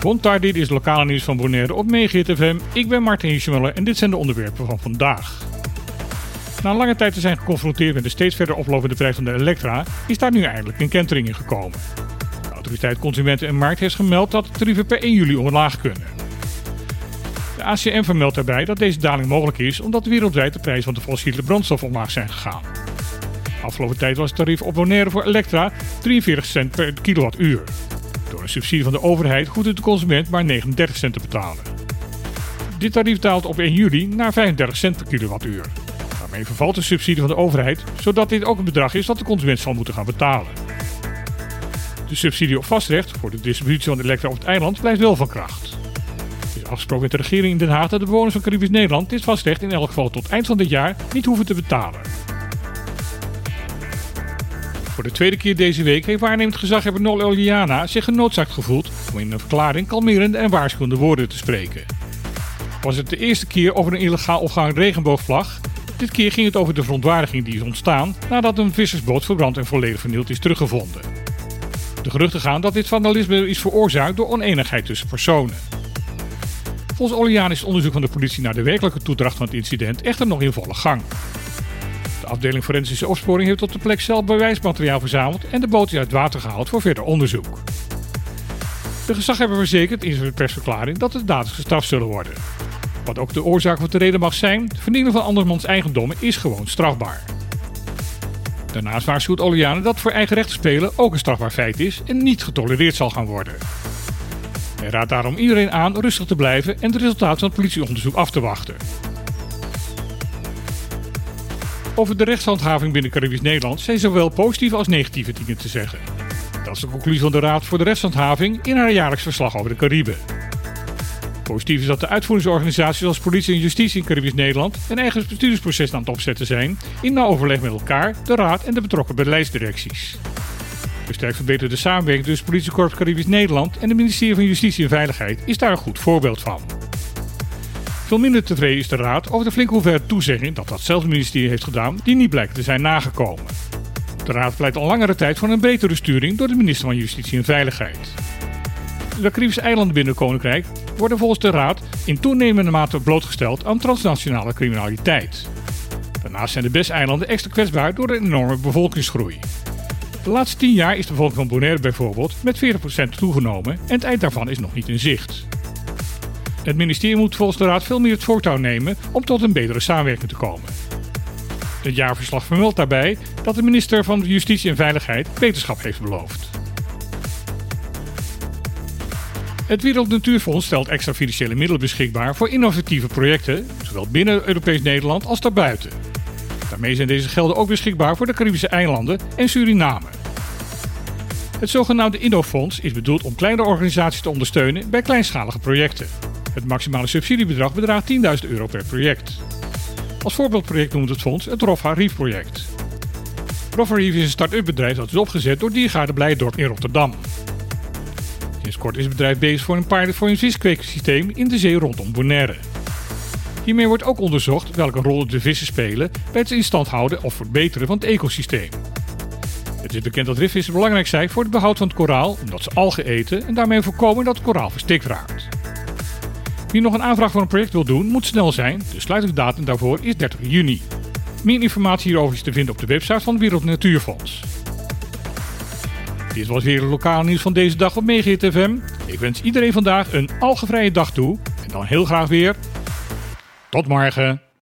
Bontar, dit is lokale nieuws van Bonaire op Megahit FM. Ik ben Martin Hiesmuller en dit zijn de onderwerpen van vandaag. Na lange tijd te zijn geconfronteerd met de steeds verder oplopende prijs van de Elektra, is daar nu eindelijk een kentering in gekomen. De autoriteit Consumenten en Markt heeft gemeld dat de tarieven per 1 juli omlaag kunnen. De ACM vermeldt daarbij dat deze daling mogelijk is omdat wereldwijd de prijs van de fossiele brandstof omlaag zijn gegaan. Afgelopen tijd was het tarief op Bonaire voor Elektra 43 cent per kilowattuur. Door een subsidie van de overheid hoeft de consument maar 39 cent te betalen. Dit tarief daalt op 1 juli naar 35 cent per kilowattuur. Daarmee vervalt de subsidie van de overheid, zodat dit ook een bedrag is dat de consument zal moeten gaan betalen. De subsidie op vastrecht voor de distributie van elektra op het eiland blijft wel van kracht. Het is afgesproken met de regering in Den Haag dat de bewoners van Caribisch Nederland dit vastrecht in elk geval tot eind van dit jaar niet hoeven te betalen. Voor de tweede keer deze week heeft waarnemend gezaghebber Nol Eliana zich genoodzaakt gevoeld om in een verklaring kalmerende en waarschuwende woorden te spreken. Was het de eerste keer over een illegaal opgang regenboogvlag? Dit keer ging het over de verontwaardiging die is ontstaan nadat een vissersboot verbrand en volledig vernield is teruggevonden. De geruchten gaan dat dit vandalisme is veroorzaakt door oneenigheid tussen personen. Volgens Oliana is het onderzoek van de politie naar de werkelijke toedracht van het incident echter nog in volle gang. De afdeling forensische opsporing heeft op de plek zelf bewijsmateriaal verzameld en de boot is uit water gehaald voor verder onderzoek. De gezaghebber verzekert in zijn persverklaring dat de daders gestraft zullen worden. Wat ook de oorzaak of de reden mag zijn, vernielen van andermans eigendommen is gewoon strafbaar. Daarnaast waarschuwt Oliane dat voor eigen recht spelen ook een strafbaar feit is en niet getolereerd zal gaan worden. Hij raadt daarom iedereen aan rustig te blijven en het resultaat van het politieonderzoek af te wachten. Over de rechtshandhaving binnen Caribisch Nederland zijn zowel positieve als negatieve dingen te zeggen. Dat is de conclusie van de Raad voor de Rechtshandhaving in haar jaarlijks verslag over de Cariben. Positief is dat de uitvoeringsorganisaties als politie en justitie in Caribisch Nederland een eigen bestuursproces aan het opzetten zijn, in nauw overleg met elkaar, de Raad en de betrokken beleidsdirecties. Versterkt verbeterde samenwerking tussen Politiekorps Caribisch Nederland en het ministerie van Justitie en Veiligheid is daar een goed voorbeeld van. Veel minder tevreden is de Raad over de flinke hoeveelheid toezegging dat datzelfde ministerie heeft gedaan die niet blijkt te zijn nagekomen. De Raad pleit al langere tijd voor een betere sturing door de minister van Justitie en Veiligheid. De Caribische eilanden binnen Koninkrijk worden volgens de Raad in toenemende mate blootgesteld aan transnationale criminaliteit. Daarnaast zijn de BES-eilanden extra kwetsbaar door de enorme bevolkingsgroei. De laatste 10 jaar is de bevolking van Bonaire bijvoorbeeld met 40% toegenomen en het eind daarvan is nog niet in zicht. Het ministerie moet volgens de Raad veel meer het voortouw nemen om tot een betere samenwerking te komen. Het jaarverslag vermeldt daarbij dat de minister van Justitie en Veiligheid wetenschap heeft beloofd. Het Wereld Natuurfonds stelt extra financiële middelen beschikbaar voor innovatieve projecten, zowel binnen Europees Nederland als daarbuiten. Daarmee zijn deze gelden ook beschikbaar voor de Caribische eilanden en Suriname. Het zogenaamde Innofonds is bedoeld om kleine organisaties te ondersteunen bij kleinschalige projecten. Het maximale subsidiebedrag bedraagt 10.000 euro per project. Als voorbeeldproject noemt het fonds het Roffa Reef project. Roffa Reef is een start-up bedrijf dat is opgezet door Diergaarde Blijdorp in Rotterdam. Sinds kort is het bedrijf bezig voor een pilot voor een viskweeksysteem in de zee rondom Bonaire. Hiermee wordt ook onderzocht welke rol de vissen spelen bij het instand houden of verbeteren van het ecosysteem. Het is bekend dat rifvissen belangrijk zijn voor het behoud van het koraal, omdat ze algen eten en daarmee voorkomen dat het koraal verstikt raakt. Wie nog een aanvraag voor een project wil doen, moet snel zijn. De sluitingsdatum daarvoor is 30 juni. Meer informatie hierover is te vinden op de website van het Wereld Natuurfonds. Dit was weer het lokale nieuws van deze dag op Megahit FM. Ik wens iedereen vandaag een algevrije dag toe. En dan heel graag weer. Tot morgen.